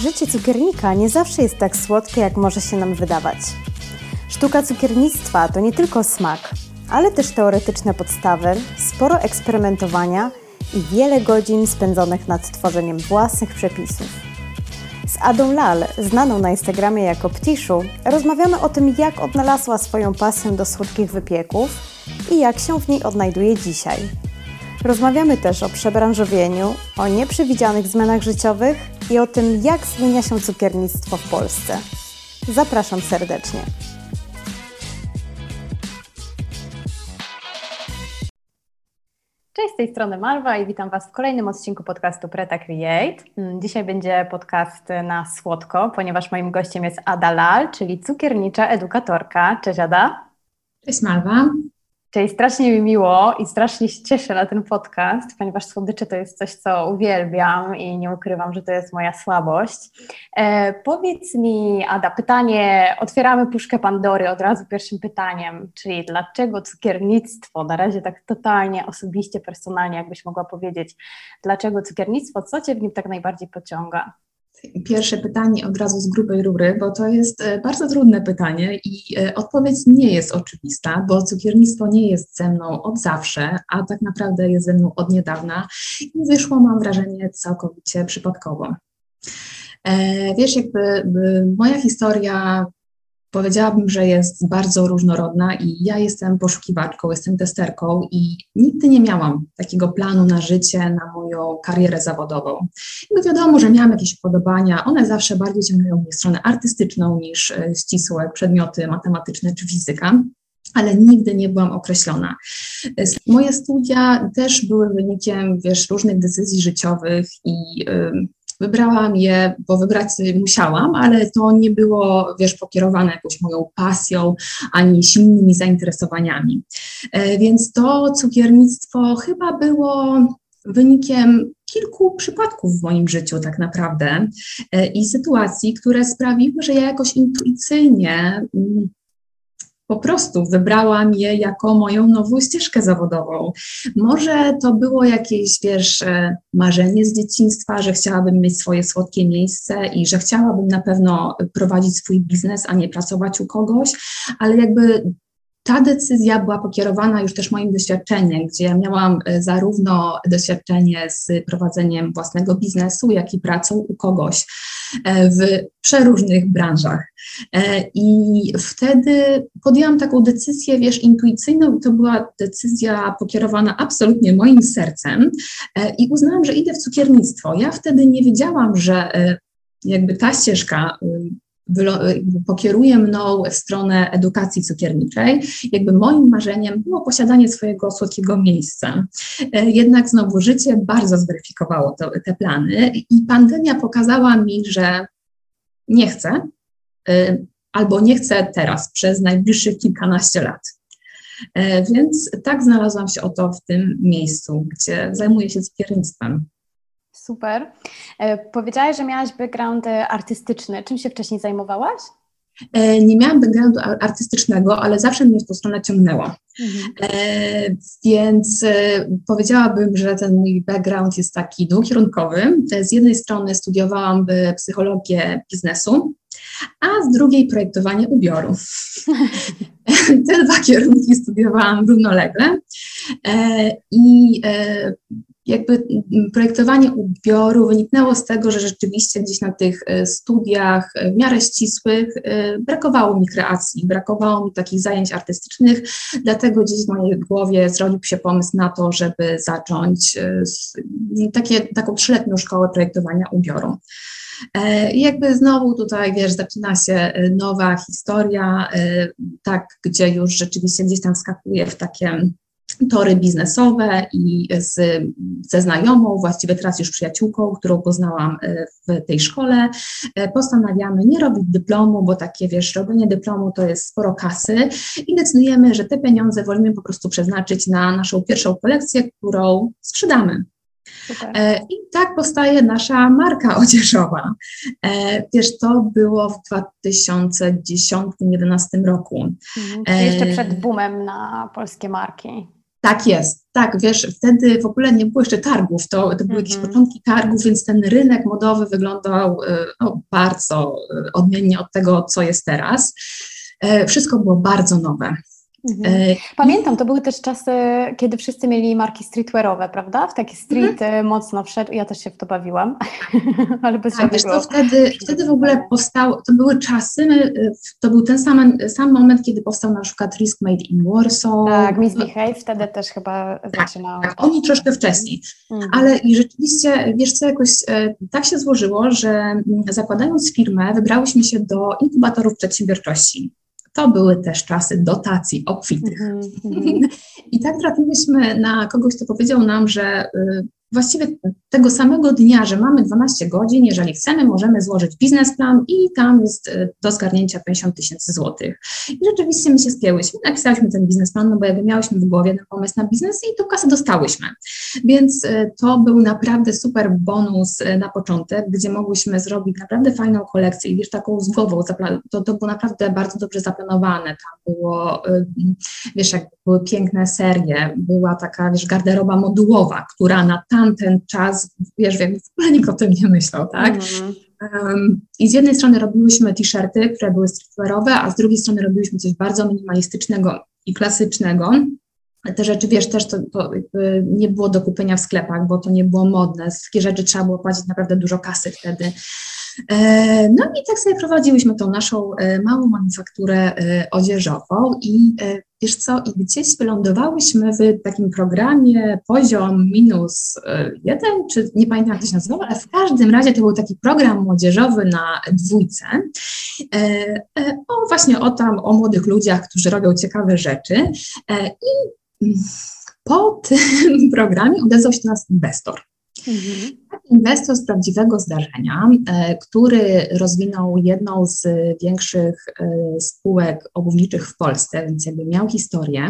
Życie cukiernika nie zawsze jest tak słodkie, jak może się nam wydawać. Sztuka cukiernictwa to nie tylko smak, ale też teoretyczne podstawy, sporo eksperymentowania i wiele godzin spędzonych nad tworzeniem własnych przepisów. Z Adą Lal, znaną na Instagramie jako Ptiszu, rozmawiamy o tym, jak odnalazła swoją pasję do słodkich wypieków i jak się w niej odnajduje dzisiaj. Rozmawiamy też o przebranżowieniu, o nieprzewidzianych zmianach życiowych i o tym, jak zmienia się cukiernictwo w Polsce. Zapraszam serdecznie. Cześć, z tej strony Marwa i witam Was w kolejnym odcinku podcastu Preta Create. Mm, Dzisiaj będzie podcast na słodko, ponieważ moim gościem jest Ada Lal, czyli cukiernicza edukatorka. Cześć Ada. Cześć Marwa. Czyli strasznie mi miło i strasznie się cieszę na ten podcast, ponieważ słodycze to jest coś, co uwielbiam i nie ukrywam, że to jest moja słabość. E, powiedz mi, Ada, pytanie, otwieramy puszkę Pandory od razu pierwszym pytaniem, czyli dlaczego cukiernictwo, na razie tak totalnie osobiście, personalnie, jakbyś mogła powiedzieć, dlaczego cukiernictwo, co Cię w nim tak najbardziej pociąga? Pierwsze pytanie od razu z grubej rury, bo to jest e, bardzo trudne pytanie i e, odpowiedź nie jest oczywista, bo cukiernictwo nie jest ze mną od zawsze, a tak naprawdę jest ze mną od niedawna i wyszło, mam wrażenie, całkowicie przypadkowo. E, wiesz, jakby moja historia Powiedziałabym, że jest bardzo różnorodna i ja jestem poszukiwaczką, jestem testerką i nigdy nie miałam takiego planu na życie, na moją karierę zawodową. I wiadomo, że miałam jakieś upodobania, one zawsze bardziej ciągnęły mnie w stronę artystyczną niż e, ścisłe przedmioty matematyczne czy fizyka ale nigdy nie byłam określona. Moje studia też były wynikiem, wiesz, różnych decyzji życiowych i Wybrałam je, bo wybrać musiałam, ale to nie było, wiesz, pokierowane jakąś moją pasją ani silnymi zainteresowaniami. E, więc to cukiernictwo chyba było wynikiem kilku przypadków w moim życiu, tak naprawdę, e, i sytuacji, które sprawiły, że ja jakoś intuicyjnie mm, po prostu wybrałam je jako moją nową ścieżkę zawodową. Może to było jakieś, wiesz, e, marzenie z dzieciństwa, że chciałabym mieć swoje słodkie miejsce i że chciałabym na pewno prowadzić swój biznes, a nie pracować u kogoś, ale jakby ta decyzja była pokierowana już też moim doświadczeniem, gdzie ja miałam e, zarówno doświadczenie z prowadzeniem własnego biznesu, jak i pracą u kogoś e, w przeróżnych branżach. E, I wtedy podjęłam taką decyzję, wiesz, intuicyjną, i to była decyzja pokierowana absolutnie moim sercem, i uznałam, że idę w cukiernictwo. Ja wtedy nie wiedziałam, że jakby ta ścieżka pokieruje mną w stronę edukacji cukierniczej. Jakby moim marzeniem było posiadanie swojego słodkiego miejsca. E, jednak znowu życie bardzo zweryfikowało to, te plany i pandemia pokazała mi, że nie chcę e, albo nie chcę teraz przez najbliższych kilkanaście lat. E, więc tak znalazłam się oto w tym miejscu, gdzie zajmuję się cukiernictwem. Super. E, powiedziałaś, że miałaś background e, artystyczny. Czym się wcześniej zajmowałaś? E, nie miałam backgroundu artystycznego, ale zawsze mnie w tą stronę ciągnęło. Mhm. E, więc e, powiedziałabym, że ten mój background jest taki dwukierunkowy. Z jednej strony studiowałam psychologię biznesu, a z drugiej projektowanie ubioru. Te dwa kierunki studiowałam równolegle e, i jakby projektowanie ubioru wyniknęło z tego, że rzeczywiście gdzieś na tych e, studiach w miarę ścisłych brakowało mi kreacji, brakowało mi takich zajęć artystycznych, dlatego gdzieś w mojej głowie zrodził się pomysł na to, żeby zacząć takie, taką trzyletnią szkołę projektowania ubioru. E, I jakby znowu tutaj, wiesz, zaczyna się e, nowa historia, e, tak, gdzie już rzeczywiście gdzieś tam wskakuje w takie tory biznesowe i z, ze znajomą, właściwie teraz już przyjaciółką, którą poznałam w tej szkole, postanawiamy nie robić dyplomu, bo takie, wiesz, robienie dyplomu to jest sporo kasy i decydujemy, że te pieniądze wolimy po prostu przeznaczyć na naszą pierwszą kolekcję, którą sprzedamy. Super. E, I tak powstaje nasza marka odzieżowa. E, wiesz, to było w 2010-2011 roku. Mhm, jeszcze przed boomem na polskie marki. Tak jest, tak, wiesz, wtedy w ogóle nie było jeszcze targów, to, to były mhm. jakieś początki targów, więc ten rynek modowy wyglądał no, bardzo odmiennie od tego, co jest teraz. Wszystko było bardzo nowe. Mhm. E, Pamiętam, to były też czasy, kiedy wszyscy mieli marki streetwearowe, prawda? W taki street mhm. mocno wszedł, ja też się w to bawiłam, ale bez tak, wiesz, to wtedy, wtedy w ogóle powstał, to były czasy, my, to był ten sam, sam moment, kiedy powstał na przykład Risk Made in Warsaw. Tak, Miss Behave wtedy też chyba tak, zaczynał. Tak, oni troszkę wcześniej, mhm. ale i rzeczywiście, wiesz co, jakoś e, tak się złożyło, że zakładając firmę, wybrałyśmy się do inkubatorów przedsiębiorczości to były też czasy dotacji obfitych. Mm -hmm. I tak trafiłyśmy na kogoś, kto powiedział nam, że y, właściwie tego samego dnia, że mamy 12 godzin, jeżeli chcemy, możemy złożyć biznesplan i tam jest e, do zgarnięcia 50 tysięcy złotych. I rzeczywiście my się spięłyśmy, napisałyśmy ten biznesplan, no bo jakby miałyśmy w głowie ten pomysł na biznes i tą kasę dostałyśmy. Więc e, to był naprawdę super bonus e, na początek, gdzie mogłyśmy zrobić naprawdę fajną kolekcję i wiesz, taką z głową, to, to było naprawdę bardzo dobrze zaplanowane, tam było, wiesz, jak były piękne serie, była taka, wiesz, garderoba modułowa, która na tamten czas, wiesz, jakby w ogóle nikt o tym nie myślał, tak? Um, I z jednej strony robiłyśmy t-shirty, które były streetwearowe, a z drugiej strony robiłyśmy coś bardzo minimalistycznego i klasycznego. Te rzeczy, wiesz, też to, to nie było do kupienia w sklepach, bo to nie było modne. Takie rzeczy trzeba było płacić naprawdę dużo kasy wtedy. E, no i tak sobie prowadziłyśmy tą naszą e, małą manufakturę e, odzieżową i wiesz co, i gdzieś wylądowałyśmy w takim programie poziom minus jeden, czy nie pamiętam jak to się nazywało, ale w każdym razie to był taki program młodzieżowy na dwójce, o właśnie o tam, o młodych ludziach, którzy robią ciekawe rzeczy i mm, po tym programie odezwał się do nas inwestor. Mhm. Inwestor z prawdziwego zdarzenia, e, który rozwinął jedną z większych e, spółek obuwniczych w Polsce, więc jakby miał historię.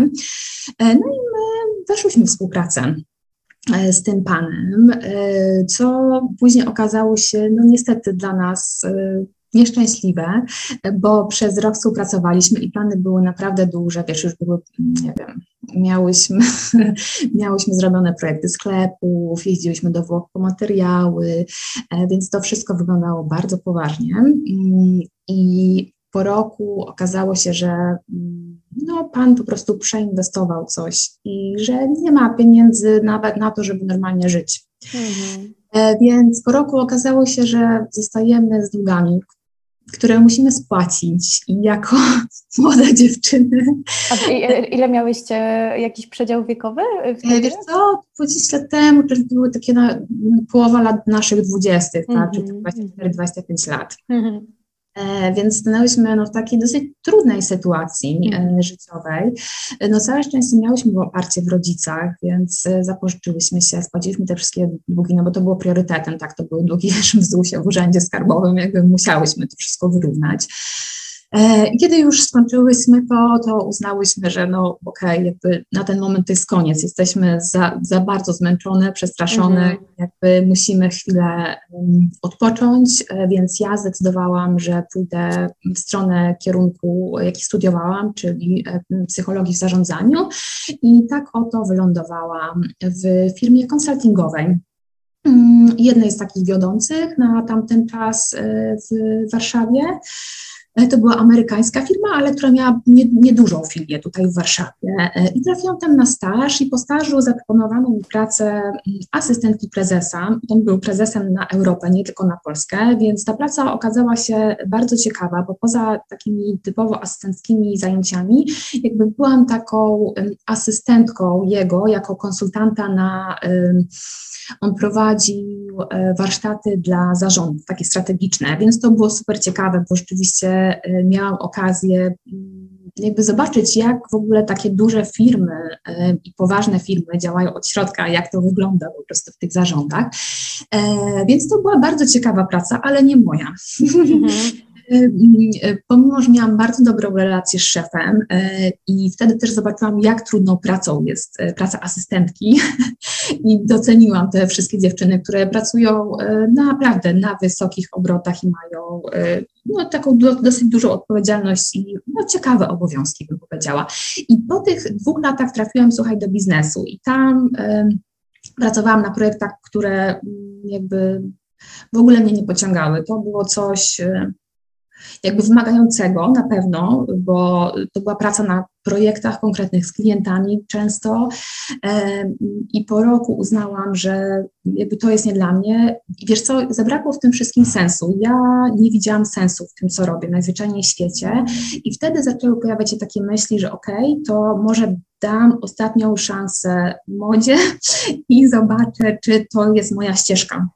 E, no i my weszłyśmy w współpracę z tym panem, co później okazało się, no niestety dla nas nieszczęśliwe, bo przez rok współpracowaliśmy i plany były naprawdę duże, wiesz, już były, nie wiem, miałyśmy, miałyśmy zrobione projekty sklepów, jeździłyśmy do Włoch po materiały, e, więc to wszystko wyglądało bardzo poważnie mm, i po roku okazało się, że mm, no, pan po prostu przeinwestował coś i że nie ma pieniędzy nawet na to, żeby normalnie żyć. Mhm. E, więc po roku okazało się, że zostajemy z długami, które musimy spłacić i jako młoda dziewczyny. A ile miałyście jakiś przedział wiekowy? Wtedy? Wiesz co, 20 lat temu to były takie na, połowa lat naszych dwudziestych, mm -hmm. tak, czyli 24-25 lat. Mm -hmm. E, więc stanęłyśmy no, w takiej dosyć trudnej sytuacji mhm. życiowej. No całe szczęście miałyśmy oparcie w rodzicach, więc e, zapożyczyłyśmy się, spłaciliśmy te wszystkie długi, no bo to było priorytetem, tak, to były długi w ZUS-ie, w urzędzie skarbowym, jakby musiałyśmy to wszystko wyrównać. E, kiedy już skończyłyśmy to, to uznałyśmy, że no okej, okay, jakby na ten moment to jest koniec, jesteśmy za, za bardzo zmęczone, przestraszone, mhm. jakby musimy chwilę odpocząć, e, więc ja zdecydowałam, że pójdę w stronę kierunku, jaki studiowałam, czyli e, psychologii w zarządzaniu i tak oto wylądowałam w firmie konsultingowej mm, jednej z takich wiodących na tamten czas w Warszawie. To była amerykańska firma, ale która miała niedużą nie filię tutaj w Warszawie. E, I trafiłam tam na staż i po stażu zaproponowano mi pracę mm, asystentki prezesa. On był prezesem na Europę, nie tylko na Polskę, więc ta praca okazała się bardzo ciekawa, bo poza takimi typowo asystenckimi zajęciami, jakby byłam taką asystentką jego jako konsultanta na on prowadził e, warsztaty dla zarządów, takie strategiczne, więc to było super ciekawe, bo rzeczywiście e, miałam okazję mm, jakby zobaczyć, jak w ogóle takie duże firmy e, i poważne firmy działają od środka, jak to wygląda po prostu w tych zarządach. Więc to była bardzo ciekawa praca, ale nie moja. Mhm. pomimo, że miałam bardzo dobrą relację z szefem i wtedy też zobaczyłam, jak trudną pracą jest praca asystentki i doceniłam te wszystkie dziewczyny, które pracują naprawdę na wysokich obrotach i mają no, taką dosyć dużą odpowiedzialność i no, ciekawe obowiązki, bym powiedziała. I po tych dwóch latach trafiłam, słuchaj, do biznesu i tam pracowałam na projektach, które mm, jakby w ogóle mnie nie pociągały. To było coś jakby wymagającego na pewno, bo to była praca na projektach konkretnych z klientami często i po roku uznałam, że jakby to jest nie dla mnie. I wiesz co, zabrakło w tym wszystkim sensu. Ja nie widziałam sensu w tym, co robię najzwyczajniej w świecie i wtedy zaczęły pojawiać się takie myśli, że okej, okay, to może dam ostatnią szansę modzie i zobaczę, czy to jest moja ścieżka.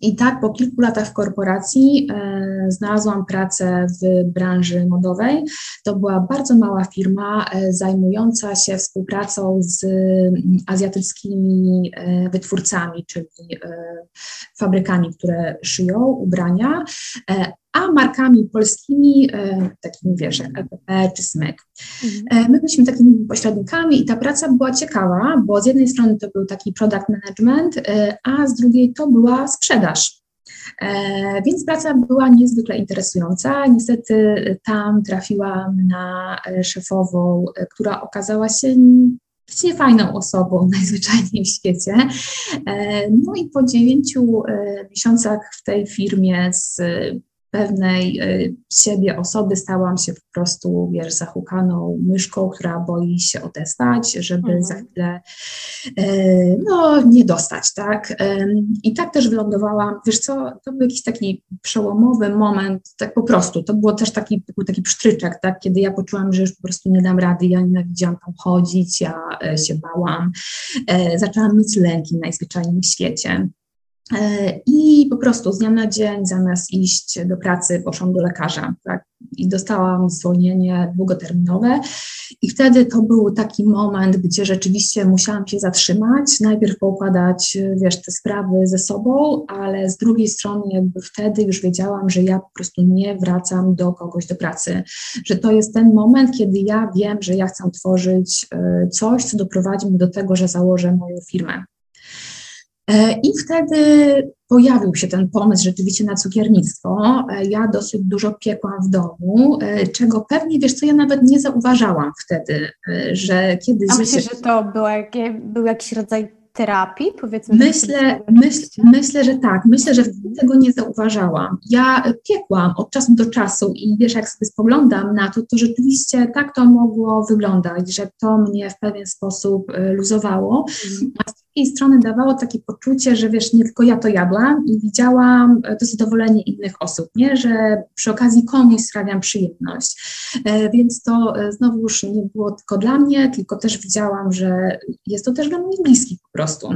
I tak po kilku latach w korporacji e, znalazłam pracę w branży modowej. To była bardzo mała firma e, zajmująca się współpracą z mm, azjatyckimi e, wytwórcami, czyli e, fabrykami, które szyją ubrania, e, a markami polskimi, e, takimi wiesz, jak LPP czy SMYK. Mhm. My byliśmy takimi pośrednikami i ta praca była ciekawa, bo z jednej strony to był taki product management, a z drugiej to była sprzedaż. Więc praca była niezwykle interesująca. Niestety tam trafiłam na szefową, która okazała się być niefajną osobą najzwyczajniej w świecie. No i po dziewięciu miesiącach w tej firmie z pewnej y, siebie osoby stałam się po prostu, wiesz, zahukaną myszką, która boi się odestać, żeby mhm. za chwilę y, no, nie dostać, tak? I tak też wylądowałam, wiesz co, to był jakiś taki przełomowy moment, tak po prostu, to było też taki, był taki psztryczek, tak? Kiedy ja poczułam, że już po prostu nie dam rady, ja nienawidziłam tam chodzić, ja e, się bałam, e, zaczęłam mieć lęki najzwyczajniej w świecie. E, I po prostu z dnia na dzień, zamiast iść do pracy, poszłam do lekarza tak? i dostałam zwolnienie długoterminowe. I wtedy to był taki moment, gdzie rzeczywiście musiałam się zatrzymać, najpierw poukładać, wiesz, te sprawy ze sobą, ale z drugiej strony, jakby wtedy już wiedziałam, że ja po prostu nie wracam do kogoś do pracy, że to jest ten moment, kiedy ja wiem, że ja chcę tworzyć e, coś, co doprowadzi mnie do tego, że założę moją firmę. E, I wtedy pojawił się ten pomysł rzeczywiście na cukiernictwo. E, ja dosyć dużo piekłam w domu, e, czego pewnie, wiesz co, ja nawet nie zauważałam wtedy, że kiedy... A myślę, że to był, był jakiś rodzaj terapii, powiedzmy? Myślę, myśl, myślę, że tak. Myślę, że tego nie zauważałam. Ja piekłam od czasu do czasu i wiesz, jak sobie spoglądam na to, to rzeczywiście tak to mogło wyglądać, że to mnie w pewien sposób luzowało, mhm. Drugiej strony dawało takie poczucie, że wiesz, nie tylko ja to jadłam i widziałam e, to zadowolenie innych osób, nie? że przy okazji komuś sprawiam przyjemność. E, więc to e, znowu już nie było tylko dla mnie, tylko też widziałam, że jest to też dla mnie bliski po prostu.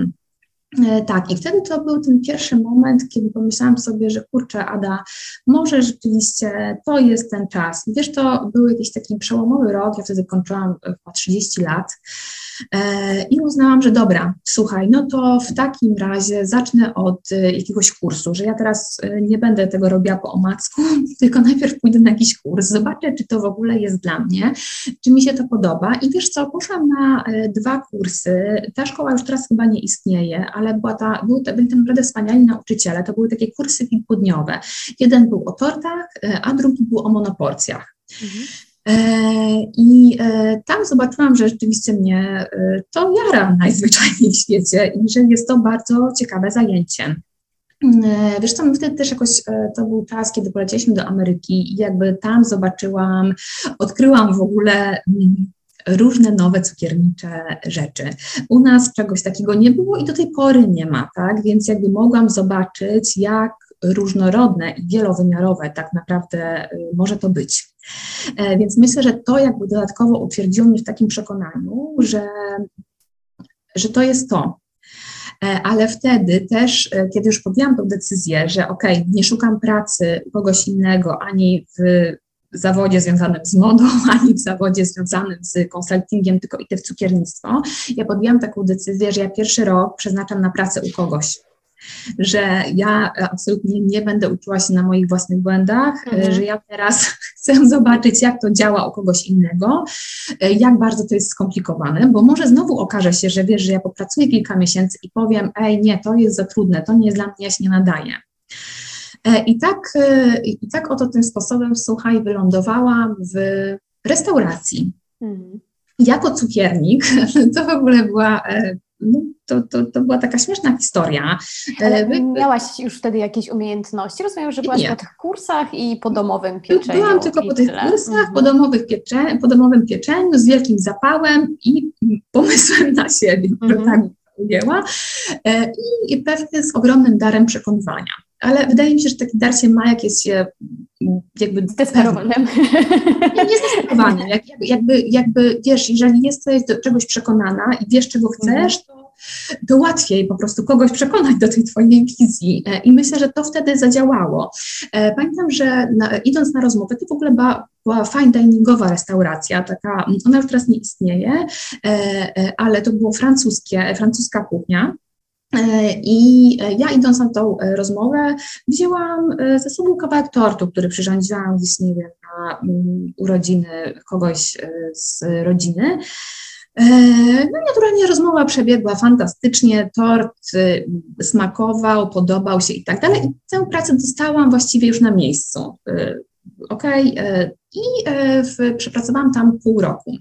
Tak, i wtedy to był ten pierwszy moment, kiedy pomyślałam sobie, że kurczę, Ada, może rzeczywiście to jest ten czas. Wiesz, to był jakiś taki przełomowy rok, ja wtedy kończyłam chyba 30 lat. E, I uznałam, że dobra, słuchaj, no to w takim razie zacznę od e, jakiegoś kursu, że ja teraz e, nie będę tego robiła po omacku, tylko najpierw pójdę na jakiś kurs, zobaczę, czy to w ogóle jest dla mnie, czy mi się to podoba. I wiesz co, poszłam na dwa kursy. Ta szkoła już teraz chyba nie istnieje, ale była ta, był, byli tam naprawdę wspaniali nauczyciele. To były takie kursy kilkudniowe. Jeden był o tortach, a drugi był o monoporcjach. Mhm. E, I e, tam zobaczyłam, że rzeczywiście mnie e, to jara najzwyczajniej w świecie i że jest to bardzo ciekawe zajęcie. Wiesz co, wtedy też jakoś to był czas, kiedy polecieliśmy do Ameryki i jakby tam zobaczyłam, odkryłam w ogóle mm, różne nowe cukiernicze rzeczy. U nas czegoś takiego nie było i do tej pory nie ma, tak? Więc jakby mogłam zobaczyć, jak różnorodne i wielowymiarowe tak naprawdę y, może to być. E, więc myślę, że to jakby dodatkowo utwierdziło mnie w takim przekonaniu, że, że to jest to. E, ale wtedy też, e, kiedy już podjęłam tę decyzję, że ok, nie szukam pracy kogoś innego ani w zawodzie związanym z modą, ani w zawodzie związanym z konsultingiem, tylko idę w cukiernictwo, ja podjęłam taką decyzję, że ja pierwszy rok przeznaczam na pracę u kogoś że ja absolutnie nie będę uczyła się na moich własnych błędach, mhm. że ja teraz chcę zobaczyć, jak to działa u kogoś innego, jak bardzo to jest skomplikowane, bo może znowu okaże się, że wiesz, że ja popracuję kilka miesięcy i powiem, ej, nie, to jest za trudne, to nie jest dla mnie, ja się nie nadaję. E, I tak, e, I tak oto tym sposobem, słuchaj, wylądowałam w restauracji. Mhm. Jako cukiernik to w ogóle była no, to, to, to była taka śmieszna historia. Ale miałaś już wtedy jakieś umiejętności? Rozumiem, że byłaś Nie. po tych kursach i po domowym pieczeniu. Byłam tylko po tych kursach, mhm. po, domowych piecze, po domowym pieczeniu z wielkim zapałem i pomysłem na siebie, mhm. tak ujęła. E, I pewnie z ogromnym darem przekonywania. Ale wydaje mi się, że taki dar się ma, jak jest się jakby... Zdesperowanym. Nie, nie zdesperowanym. Jak, jakby, jakby, wiesz, jeżeli jesteś do czegoś przekonana i wiesz, czego chcesz, to to łatwiej po prostu kogoś przekonać do tej Twojej wizji. E, I myślę, że to wtedy zadziałało. E, pamiętam, że na, idąc na rozmowę, to w ogóle była, była fine diningowa restauracja, taka, ona już teraz nie istnieje, e, ale to było francuskie, francuska kuchnia. I ja idąc na tą rozmowę, wzięłam ze sobą kawałek tortu, który przyrządziłam gdzieś, nie wiem, na mm, urodziny kogoś z rodziny. E, no naturalnie rozmowa przebiegła fantastycznie, tort smakował, podobał się i tak dalej. I tę pracę dostałam właściwie już na miejscu. Y, ok, e, i e, w, przepracowałam tam pół roku.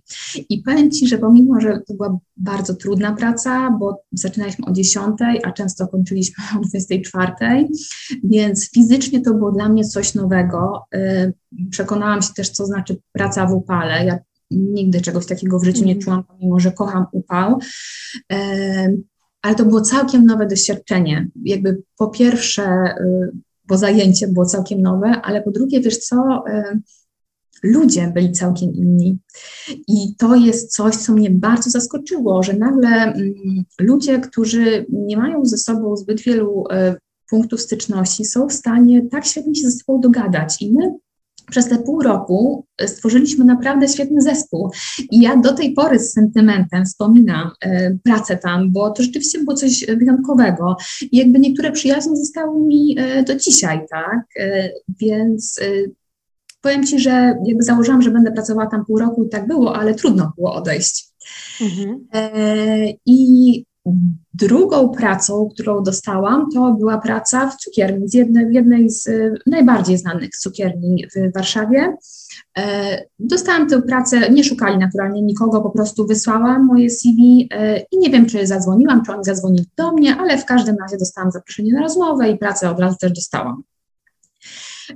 I powiem Ci, że pomimo, że to była bardzo trudna praca, bo zaczynaliśmy o 10, a często kończyliśmy o 24, więc fizycznie to było dla mnie coś nowego. Przekonałam się też, co znaczy praca w upale. Ja nigdy czegoś takiego w życiu nie mhm. czułam, pomimo że kocham upał. Ale to było całkiem nowe doświadczenie. Jakby po pierwsze, bo zajęcie było całkiem nowe, ale po drugie, wiesz co, ludzie byli całkiem inni. I to jest coś, co mnie bardzo zaskoczyło, że nagle mm, ludzie, którzy nie mają ze sobą zbyt wielu y, punktów styczności, są w stanie tak świetnie się ze sobą dogadać. I my przez te pół roku stworzyliśmy naprawdę świetny zespół. I ja do tej pory z sentymentem wspominam e, pracę tam, bo to rzeczywiście było coś wyjątkowego. I jakby niektóre przyjaźnie zostały mi e, do dzisiaj, tak? E, więc e, powiem Ci, że jakby założyłam, że będę pracowała tam pół roku i tak było, ale trudno było odejść. Mhm. E, I Drugą pracą, którą dostałam, to była praca w cukierni, z jednej, w jednej z y, najbardziej znanych cukierni w Warszawie. E, dostałam tę pracę, nie szukali naturalnie nikogo, po prostu wysłałam moje CV e, i nie wiem, czy zadzwoniłam, czy oni zadzwonili do mnie, ale w każdym razie dostałam zaproszenie na rozmowę i pracę od razu też dostałam.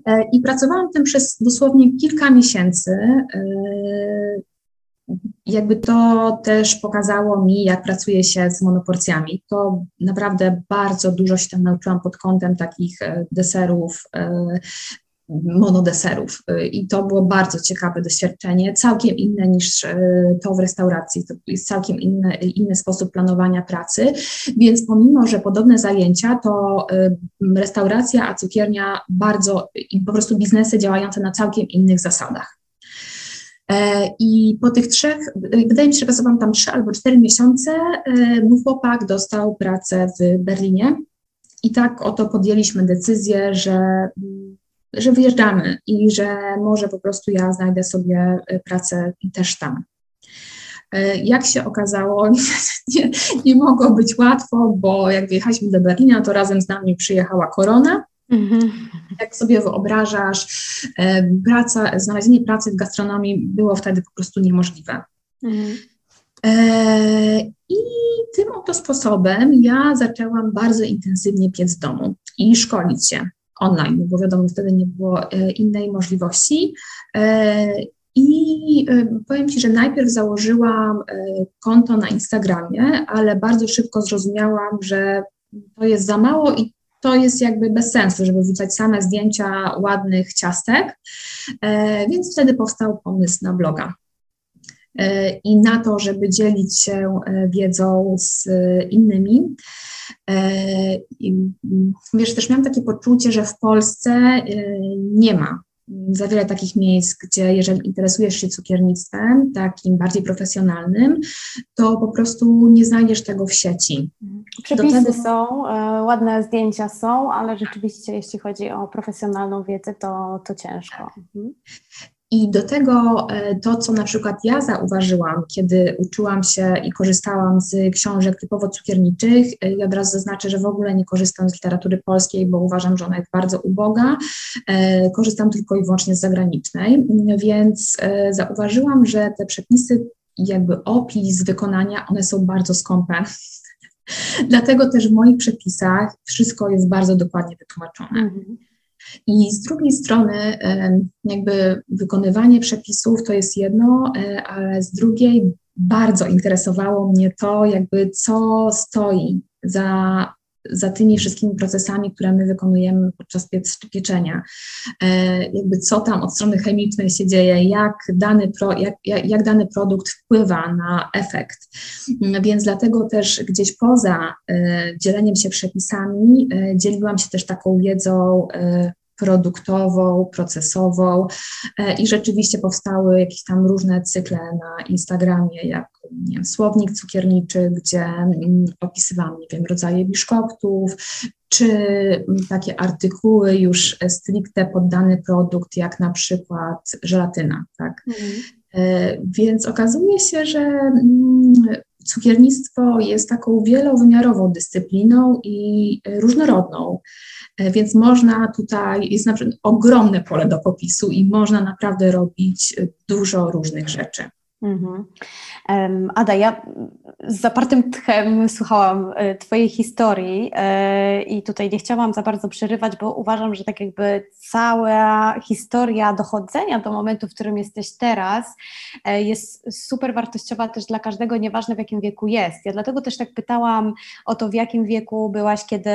E, I pracowałam tym przez dosłownie kilka miesięcy jakby to też pokazało mi, jak pracuje się z monoporcjami. To naprawdę bardzo dużo się tam nauczyłam pod kątem takich e, deserów, e, monodeserów. E, i to było bardzo ciekawe doświadczenie, całkiem inne niż to w restauracji, to jest całkiem inny, inny sposób planowania pracy, więc pomimo, że podobne zajęcia, to restauracja, a cukiernia bardzo po prostu biznesy działające na całkiem innych zasadach. E, I po tych trzech, wydaje mi się, że pracowałam tam trzy albo cztery miesiące, mój chłopak dostał pracę w Berlinie. I tak oto podjęliśmy decyzję, że, że wyjeżdżamy i że może po prostu ja znajdę sobie pracę też tam. E, jak się okazało, nie, nie mogło być łatwo, bo jak wyjechaliśmy do Berlina, to razem z nami przyjechała korona Mhm. Jak sobie wyobrażasz, e, praca, znalezienie pracy w gastronomii było wtedy po prostu niemożliwe. Mhm. I tym oto sposobem ja zaczęłam bardzo intensywnie piec w domu i szkolić się online, bo wiadomo, wtedy nie było e, innej możliwości. I powiem Ci, że najpierw założyłam konto na Instagramie, ale bardzo szybko zrozumiałam, że to jest za mało i to jest jakby bez sensu, żeby wrzucać same zdjęcia ładnych ciastek, e, więc wtedy powstał pomysł na bloga. E, I na to, żeby dzielić się e, wiedzą z innymi. Wiesz, też miałam takie poczucie, że w Polsce nie ma za wiele takich miejsc, gdzie jeżeli interesujesz się cukiernictwem, takim bardziej profesjonalnym, to po prostu nie znajdziesz tego w sieci. Przepisy tego... są, e, ładne zdjęcia są, ale rzeczywiście jeśli chodzi o profesjonalną wiedzę, to, to ciężko. Mhm. I do tego e, to, co na przykład ja zauważyłam, kiedy uczyłam się i korzystałam z książek typowo cukierniczych, e, i od razu zaznaczę, że w ogóle nie korzystam z literatury polskiej, bo uważam, że ona jest bardzo uboga. E, korzystam tylko i wyłącznie z zagranicznej, więc zauważyłam, że te przepisy, jakby opis wykonania, one są bardzo skąpe. Dlatego też w moich przepisach wszystko jest bardzo dokładnie wytłumaczone. Mhm. I z drugiej strony, jakby wykonywanie przepisów to jest jedno, e, ale z drugiej bardzo interesowało mnie to, jakby co stoi za za tymi wszystkimi procesami, które my wykonujemy podczas pieczenia. E, jakby co tam od strony chemicznej się dzieje, jak dany, pro, jak, jak, jak dany produkt wpływa na efekt. Więc dlatego też gdzieś poza e, dzieleniem się przepisami, dzieliłam się też taką wiedzą produktową, procesową e, i rzeczywiście powstały jakieś tam różne cykle na Instagramie, jak nie wiem, słownik cukierniczy, gdzie mm, opisywałam, nie wiem, rodzaje biszkoptów, czy takie artykuły już stricte pod dany produkt, jak na przykład żelatyna, tak? Mhm. E, więc okazuje się, że mm, cukiernictwo jest taką wielowymiarową dyscypliną i różnorodną. E, więc można tutaj, jest na przykład ogromne pole do popisu i można naprawdę robić dużo różnych rzeczy. Mhm. Ada, ja z zapartym tchem słuchałam e, Twojej historii e, i tutaj nie chciałam za bardzo przerywać, bo uważam, że tak jakby cała historia dochodzenia do momentu, w którym jesteś teraz, jest super wartościowa też dla każdego, nieważne w jakim wieku jest. Ja dlatego też tak pytałam o to, w jakim wieku byłaś, kiedy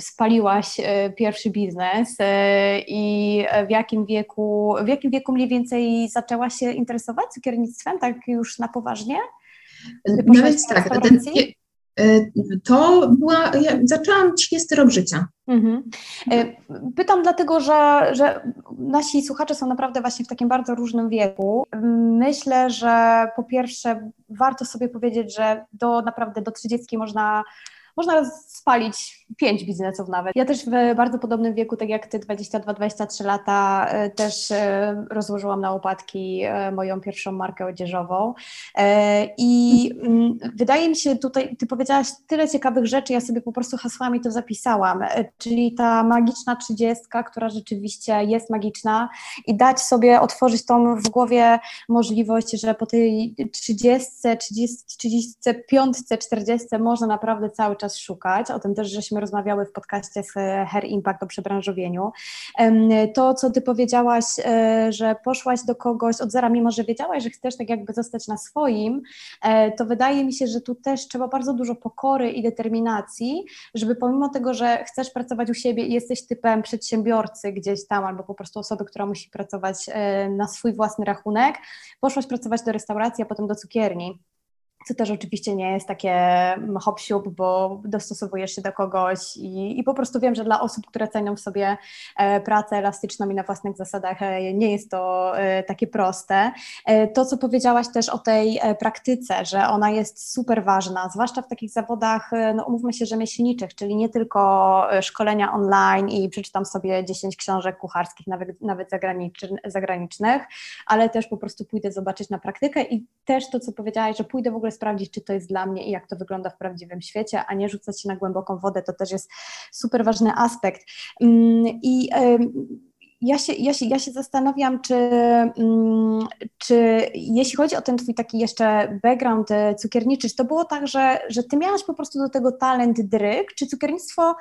spaliłaś e, pierwszy biznes e, i w jakim wieku, w jakim wieku mniej więcej zaczęłaś się interesować cukiernictwem, tak już na poważnie? Nawet tak, ten, e, to była, ja zaczęłam 30 rok życia. Mhm. Pytam dlatego, że, że nasi słuchacze są naprawdę właśnie w takim bardzo różnym wieku. Myślę, że po pierwsze warto sobie powiedzieć, że do naprawdę do 30 można można spalić pięć biznesów nawet. Ja też w bardzo podobnym wieku, tak jak ty, 22-23 lata, e, też e, rozłożyłam na łopatki e, moją pierwszą markę odzieżową. I mm, wydaje mi się tutaj, ty powiedziałaś tyle ciekawych rzeczy, ja sobie po prostu hasłami to zapisałam, czyli ta magiczna trzydziestka, która rzeczywiście jest magiczna i dać sobie otworzyć tą w głowie możliwość, że po tej 30, 30, 35, 40 można naprawdę cały czas szukać. O tym też żeśmy rozmawiały w podcaście z Hair Impact o przebranżowieniu. To, co Ty powiedziałaś, e, że poszłaś do kogoś od zera, mimo że wiedziałaś, że chcesz tak jakby zostać na swoim, e, to wydaje mi się, że tu też trzeba bardzo dużo pokory i determinacji, żeby pomimo tego, że chcesz pracować u siebie i jesteś typem przedsiębiorcy gdzieś tam, albo po prostu osoby, która musi pracować e, na swój własny rachunek, poszłaś pracować do restauracji, a potem do cukierni co też oczywiście nie jest takie hop bo dostosowujesz się do kogoś i, i, po prostu wiem, że dla osób, które cenią w sobie e, pracę elastyczną i na własnych zasadach e, nie jest to e, takie proste. To, co powiedziałaś też o tej praktyce, że ona jest super ważna, zwłaszcza w takich zawodach, no umówmy się, rzemieślniczych, czyli nie tylko szkolenia online i przeczytam sobie 10 książek kucharskich, nawet, nawet zagranicznych, ale też po prostu pójdę zobaczyć na praktykę i też to, co powiedziałaś, że pójdę w ogóle sprawdzić, czy to jest dla mnie i jak to wygląda w prawdziwym świecie, a nie rzucać się na głęboką wodę. To też jest super ważny aspekt. Mm, I ja się, ja, się, ja się zastanawiam, czy, mm, czy jeśli chodzi o ten twój taki jeszcze background e, cukierniczy, czy to było tak, że, że ty miałaś po prostu do tego talent dryk, czy cukiernictwo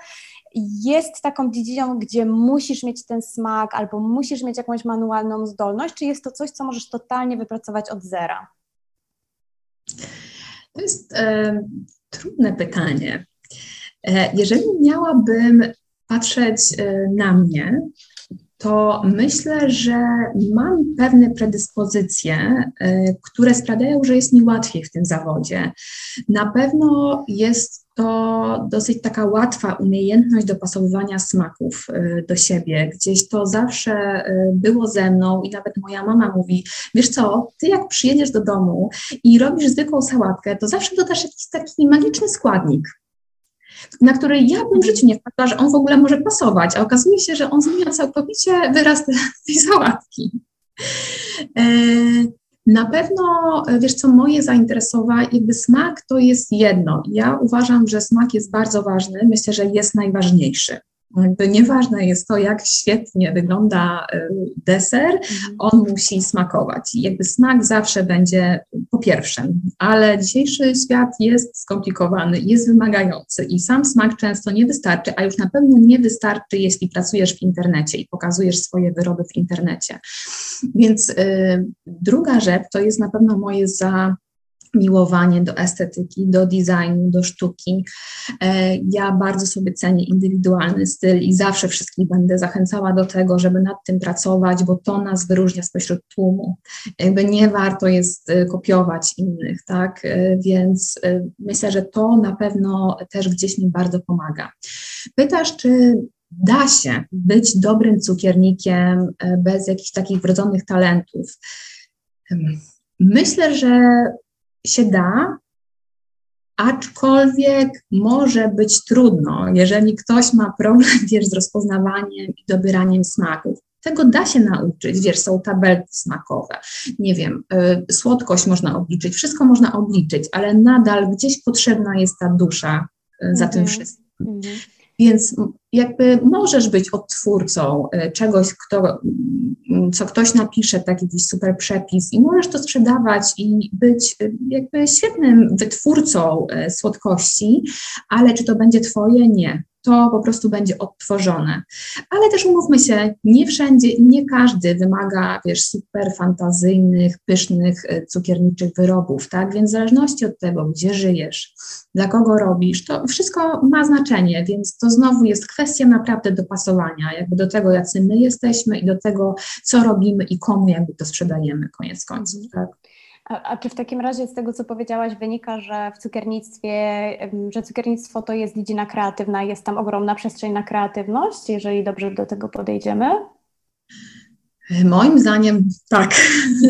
jest taką dziedziną, gdzie musisz mieć ten smak albo musisz mieć jakąś manualną zdolność, czy jest to coś, co możesz totalnie wypracować od zera? To jest e, trudne pytanie. E, jeżeli miałabym patrzeć e, na mnie, to myślę, że mam pewne predyspozycje, e, które sprawiają, że jest mi łatwiej w tym zawodzie. Na pewno jest to dosyć taka łatwa umiejętność dopasowywania smaków y, do siebie. Gdzieś to zawsze y, było ze mną i nawet moja mama mówi, wiesz co, ty jak przyjedziesz do domu i robisz zwykłą sałatkę, to zawsze dodasz jakiś taki magiczny składnik. na który ja bym w życiu nie wpadła, że on w ogóle może pasować, a okazuje się, że on zmienia całkowicie wyraz tej sałatki. Na pewno, wiesz co, moje zainteresowanie, jakby smak to jest jedno. Ja uważam, że smak jest bardzo ważny, myślę, że jest najważniejszy. Jakby nieważne jest to, jak świetnie wygląda y, deser, mhm. on musi smakować. I jakby smak zawsze będzie po pierwsze, ale dzisiejszy świat jest skomplikowany, jest wymagający i sam smak często nie wystarczy, a już na pewno nie wystarczy, jeśli pracujesz w internecie i pokazujesz swoje wyroby w internecie. Więc y, druga rzecz to jest na pewno moje za miłowanie do estetyki, do designu, do sztuki. E, ja bardzo sobie cenię indywidualny styl i zawsze wszystkich będę zachęcała do tego, żeby nad tym pracować, bo to nas wyróżnia spośród tłumu. Jakby nie warto jest e, kopiować innych, tak? E, więc myślę, że to na pewno też gdzieś mi bardzo pomaga. Pytasz, czy da się być dobrym cukiernikiem bez jakichś takich wrodzonych talentów? Myślę, że się da, aczkolwiek może być trudno, jeżeli ktoś ma problem, wiesz, z rozpoznawaniem i dobieraniem smaków. Tego da się nauczyć, wiesz, są tabelki smakowe, nie wiem, y, słodkość można obliczyć, wszystko można obliczyć, ale nadal gdzieś potrzebna jest ta dusza y, za tym mhm. wszystkim. Mm -hmm. Więc jakby możesz być odtwórcą e, czegoś, kto, co ktoś napisze, taki jakiś super przepis i możesz to sprzedawać i być e, jakby świetnym wytwórcą e, słodkości, ale czy to będzie twoje? Nie to po prostu będzie odtworzone. Ale też umówmy się, nie wszędzie, nie każdy wymaga, wiesz, super fantazyjnych, pysznych, e, cukierniczych wyrobów, tak? Więc w zależności od tego, gdzie żyjesz, dla kogo robisz, to wszystko ma znaczenie, więc to znowu jest kwestia naprawdę dopasowania, jakby do tego, jacy my jesteśmy i do tego, co robimy i komu jakby to sprzedajemy, koniec końców, tak? A, a, czy w takim razie z tego, co powiedziałaś, wynika, że w cukiernictwie, że cukiernictwo to jest dziedzina kreatywna, jest tam ogromna przestrzeń na kreatywność, jeżeli dobrze do tego podejdziemy? Moim zdaniem tak.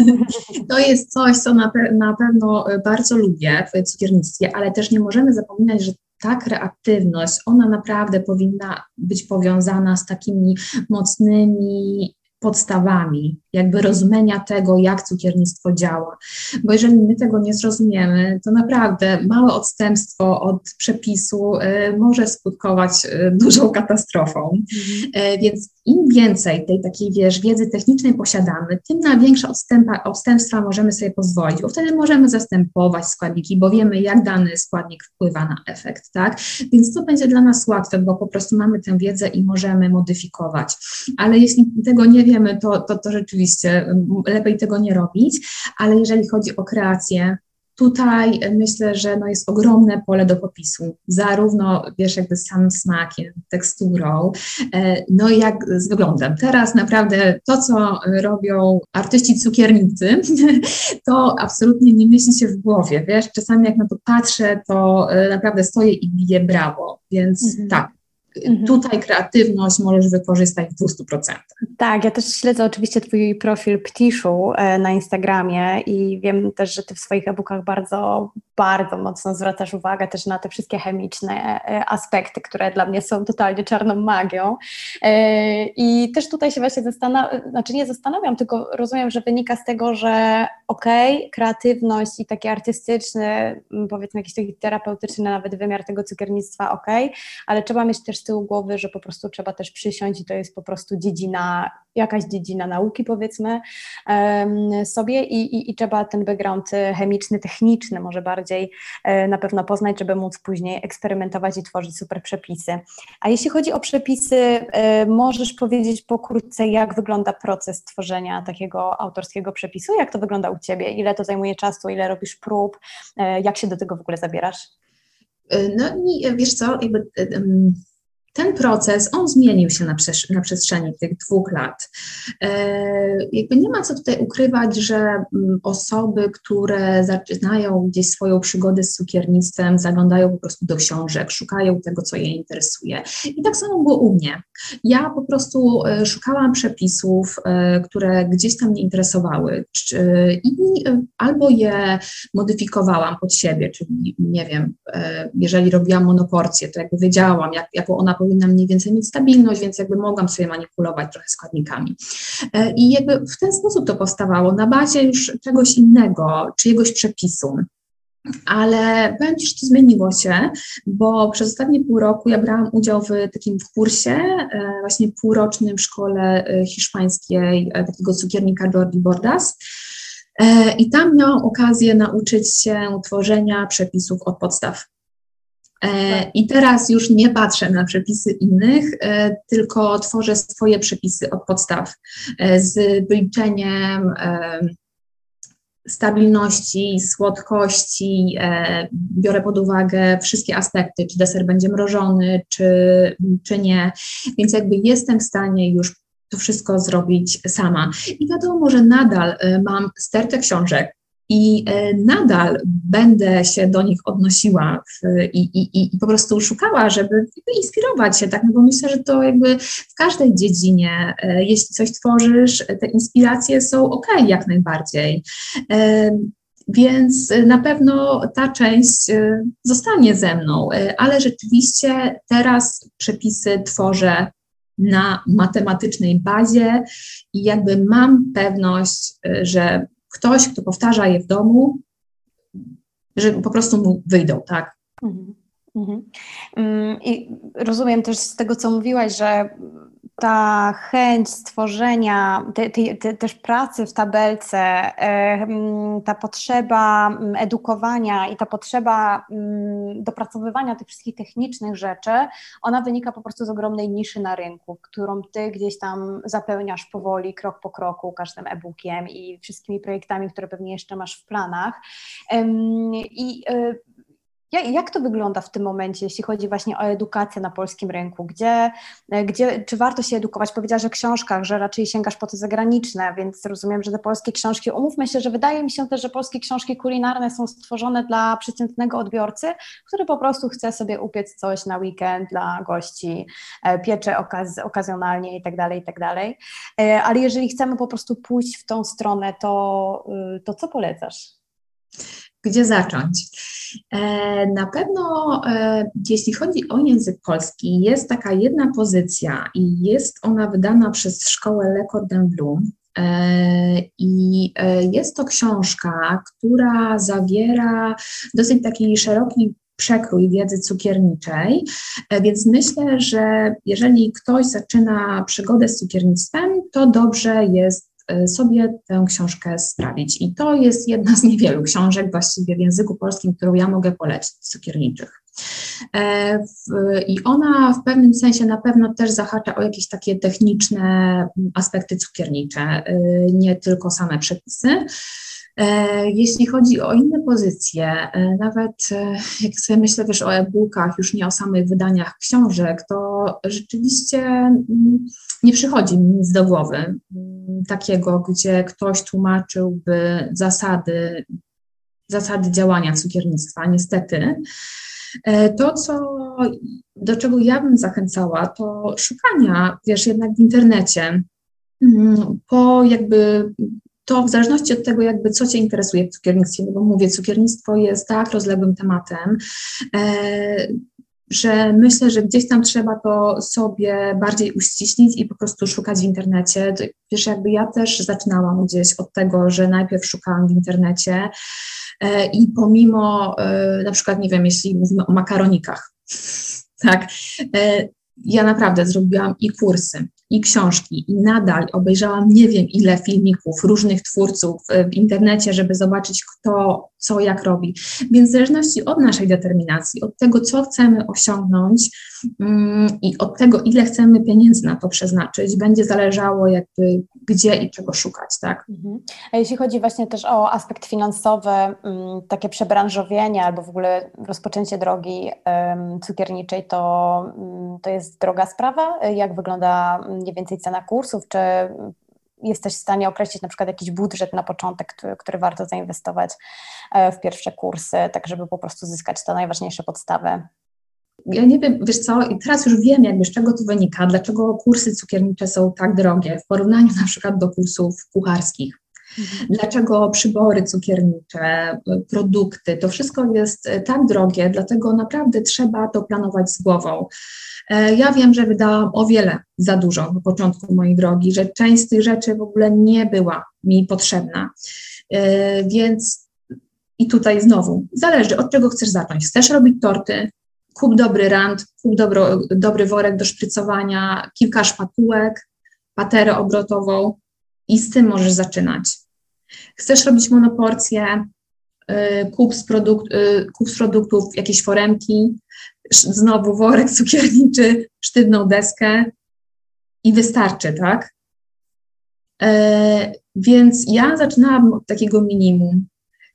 To jest coś, co na, pe na pewno bardzo lubię w cukiernictwie, ale też nie możemy zapominać, że ta kreatywność, ona naprawdę powinna być powiązana z takimi mocnymi podstawami, jakby rozumienia tego, jak cukiernictwo działa. Bo jeżeli my tego nie zrozumiemy, to naprawdę małe odstępstwo od przepisu y, może skutkować y, dużą katastrofą. Mhm. Y, więc im więcej tej takiej, wiesz, wiedzy technicznej posiadamy, tym na większe odstępa, odstępstwa możemy sobie pozwolić, bo wtedy możemy zastępować składniki, bo wiemy, jak dany składnik wpływa na efekt, tak? Więc to będzie dla nas łatwe, bo po prostu mamy tę wiedzę i możemy modyfikować. Ale jeśli tego nie wiemy, to, to, to rzeczywiście lepiej tego nie robić, ale jeżeli chodzi o kreację, Tutaj myślę, że no jest ogromne pole do popisu, zarówno wiesz, jakby samym smakiem, teksturą, e, no i jak z wyglądem. Teraz naprawdę to, co robią artyści cukiernicy, to absolutnie nie myśli się w głowie, wiesz, czasami jak na to patrzę, to e, naprawdę stoję i biję brawo, więc mhm. tak, Mhm. Tutaj kreatywność możesz wykorzystać w 200%. Tak, ja też śledzę oczywiście Twój profil Ptiszu e, na Instagramie i wiem też, że Ty w swoich e-bookach bardzo, bardzo mocno zwracasz uwagę też na te wszystkie chemiczne e, aspekty, które dla mnie są totalnie czarną magią. E, I też tutaj się właśnie zastanawiam, znaczy nie zastanawiam, tylko rozumiem, że wynika z tego, że okej, okay, kreatywność i taki artystyczny, powiedzmy jakiś taki terapeutyczny nawet wymiar tego cukiernictwa, okej, okay, ale trzeba mieć też tyłu głowy, że po prostu trzeba też przysiąść i to jest po prostu dziedzina, jakaś dziedzina nauki powiedzmy sobie i, i, i trzeba ten background chemiczny, techniczny może bardziej e, na pewno poznać, żeby móc później eksperymentować i tworzyć super przepisy. A jeśli chodzi o przepisy, e, możesz powiedzieć pokrótce, jak wygląda proces tworzenia takiego autorskiego przepisu? Jak to wygląda u Ciebie? Ile to zajmuje czasu? Ile robisz prób? E, jak się do tego w ogóle zabierasz? No i wiesz co, jakby ten proces, on zmienił się na, przesz- na przestrzeni tych dwóch lat. E, jakby nie ma co tutaj ukrywać, że m, mm, osoby, które zaczynają gdzieś swoją przygodę z cukiernictwem, zaglądają po prostu do książek, szukają tego, co je interesuje. I tak samo było u mnie. Ja po prostu e, szukałam przepisów, e, które gdzieś tam mnie interesowały czy, i e, albo je modyfikowałam pod siebie, czyli nie wiem, e, jeżeli robiłam monoporcję, to jakby wiedziałam, jak, jaką ona mniej więcej mieć stabilność, więc jakby mogłam sobie manipulować trochę składnikami. E, I jakby w ten sposób to powstawało, na bazie już czegoś innego, czyjegoś przepisu. Ale powiem to zmieniło się, bo przez ostatnie pół roku ja brałam udział w takim kursie, e, właśnie półrocznym w szkole hiszpańskiej takiego cukiernika Jordi Bordas. I tam miałam okazję nauczyć się tworzenia przepisów od podstaw. E, I teraz już nie patrzę na przepisy innych, e, tylko tworzę swoje przepisy od podstaw e, z wyliczeniem stabilności, słodkości. Biorę pod uwagę wszystkie aspekty, czy deser będzie mrożony, czy, czy nie. Więc jakby jestem w stanie już to wszystko zrobić sama. I wiadomo, że nadal mam stertę książek, i e, nadal będę się do nich odnosiła w, i, i, i po prostu szukała, żeby inspirować się, tak, no bo myślę, że to jakby w każdej dziedzinie, e, jeśli coś tworzysz, te inspiracje są ok, jak najbardziej. E, więc na pewno ta część zostanie ze mną, ale rzeczywiście teraz przepisy tworzę na matematycznej bazie i jakby mam pewność, że ktoś, kto powtarza je w domu, że po prostu mu wyjdą, tak? Mhm. Mhm. Mm, I rozumiem też z tego, co mówiłaś, że ta chęć stworzenia, te, te, te, też pracy w tabelce, ta potrzeba mm, edukowania i ta potrzeba mm, dopracowywania tych wszystkich technicznych rzeczy, ona wynika po prostu z ogromnej niszy na rynku, którą ty gdzieś tam zapełniasz powoli, krok po kroku, każdym e-bookiem i wszystkimi projektami, które pewnie jeszcze masz w planach. I e, jak to wygląda w tym momencie, jeśli chodzi właśnie o edukację na polskim rynku? Gdzie, e, gdzie, czy warto się edukować? Powiedziałaś o książkach, że raczej sięgasz po te zagraniczne, więc rozumiem, że te polskie książki, umówmy się, że wydaje mi się też, że polskie książki kulinarne są stworzone dla przeciętnego odbiorcy, który po prostu chce sobie upiec coś na weekend dla gości, e, piecze okaz okazjonalnie i tak dalej, i tak dalej. E, ale jeżeli chcemy po prostu pójść w tą stronę, to, y, to co polecasz? Gdzie zacząć? E, na pewno, e, jeśli chodzi o język polski, jest taka jedna pozycja i jest ona wydana przez szkołę Le Cordon Bleu. E, I jest to książka, która zawiera dosyć taki szeroki przekrój wiedzy cukierniczej, więc myślę, że jeżeli ktoś zaczyna przygodę z cukiernictwem, to dobrze jest sobie tę książkę sprawić. I to jest jedna z niewielu książek właściwie w języku polskim, którą ja mogę polecić, cukierniczych. E, I ona w pewnym sensie na pewno też zahacza o jakieś takie techniczne aspekty cukiernicze, y, nie tylko same przepisy. E, jeśli chodzi o inne pozycje, e, nawet jak sobie myślę też o e-bookach, już nie o samych wydaniach książek, to rzeczywiście mm, nie przychodzi mi nic do głowy mm, takiego, gdzie ktoś tłumaczyłby zasady, zasady działania cukiernictwa. Niestety. E, to, co, do czego ja bym zachęcała, to szukania, wiesz, jednak w internecie, mm, po jakby to w zależności od tego, jakby co Cię interesuje w cukiernictwie, no bo mówię, cukiernictwo jest tak rozległym tematem, e, że myślę, że gdzieś tam trzeba to sobie bardziej uściślić i po prostu szukać w internecie. Wiesz, jakby ja też zaczynałam gdzieś od tego, że najpierw szukałam w internecie e, i pomimo, e, na przykład, nie wiem, jeśli mówimy o makaronikach, tak, ja naprawdę zrobiłam i kursy, i książki, i nadal obejrzałam nie wiem ile filmików różnych twórców w internecie, żeby zobaczyć, kto co jak robi. Więc w zależności od naszej determinacji, od tego, co chcemy osiągnąć mm, i od tego, ile chcemy pieniędzy na to przeznaczyć, będzie zależało jakby gdzie i czego szukać, tak? Mhm. A jeśli chodzi właśnie też o aspekt finansowy, mm, takie przebranżowienie albo w ogóle rozpoczęcie drogi cukierniczej, to, mm, to jest droga sprawa? Jak wygląda mniej więcej cena kursów? Czy jesteś w stanie określić na przykład jakiś budżet na początek, który, który warto zainwestować e, w pierwsze kursy, tak żeby po prostu zyskać te najważniejsze podstawy? Ja nie wiem, wiesz co, i teraz już wiem jakby z czego to wynika, dlaczego kursy cukiernicze są tak drogie w porównaniu na przykład do kursów kucharskich. Mhm. Dlaczego przybory cukiernicze, produkty, to wszystko jest e, tak drogie, dlatego naprawdę trzeba to planować z głową. E, ja wiem, że wydałam o wiele za dużo na początku mojej drogi, że część z tych rzeczy w ogóle nie była mi potrzebna. E, więc i tutaj znowu zależy, od czego chcesz zacząć. Chcesz robić torty, kup dobry rand, kup dobro, dobry worek do szprycowania, kilka szpatułek, paterę obrotową i z tym możesz zaczynać. Chcesz robić monoporcję, y, kup z, produkt, y, kup z produktów jakieś foremki, znowu worek cukierniczy, sztywną deskę i wystarczy, tak? E, więc ja zaczynałam od takiego minimum.